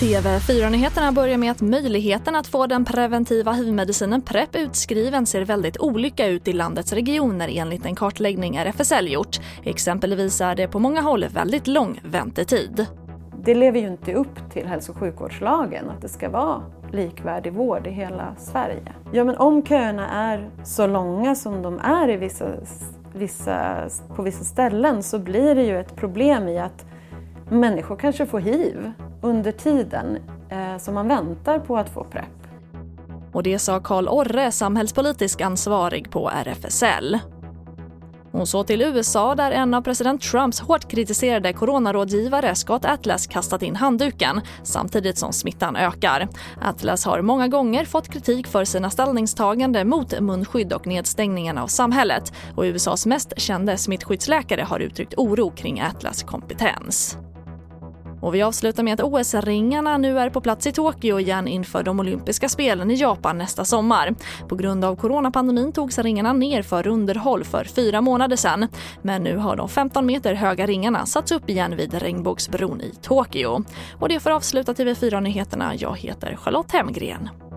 TV4-nyheterna börjar med att möjligheten att få den preventiva hivmedicinen PREP utskriven ser väldigt olika ut i landets regioner enligt en kartläggning RFSL gjort. Exempelvis är det på många håll väldigt lång väntetid. Det lever ju inte upp till hälso och sjukvårdslagen att det ska vara likvärdig vård i hela Sverige. Ja, men om köerna är så långa som de är i vissa, vissa, på vissa ställen så blir det ju ett problem i att människor kanske får hiv under tiden eh, som man väntar på att få PREP. Och det sa Karl Orre, samhällspolitisk ansvarig på RFSL. Och så till USA där en av president Trumps hårt kritiserade coronarådgivare Scott Atlas kastat in handduken samtidigt som smittan ökar. Atlas har många gånger fått kritik för sina ställningstagande mot munskydd och nedstängningen av samhället och USAs mest kände smittskyddsläkare har uttryckt oro kring Atlas kompetens. Och vi avslutar med att OS-ringarna nu är på plats i Tokyo igen inför de olympiska spelen i Japan nästa sommar. På grund av coronapandemin togs ringarna ner för underhåll för fyra månader sedan. Men nu har de 15 meter höga ringarna satts upp igen vid Regnbågsbron i Tokyo. Och det får avsluta TV4-nyheterna. Jag heter Charlotte Hemgren.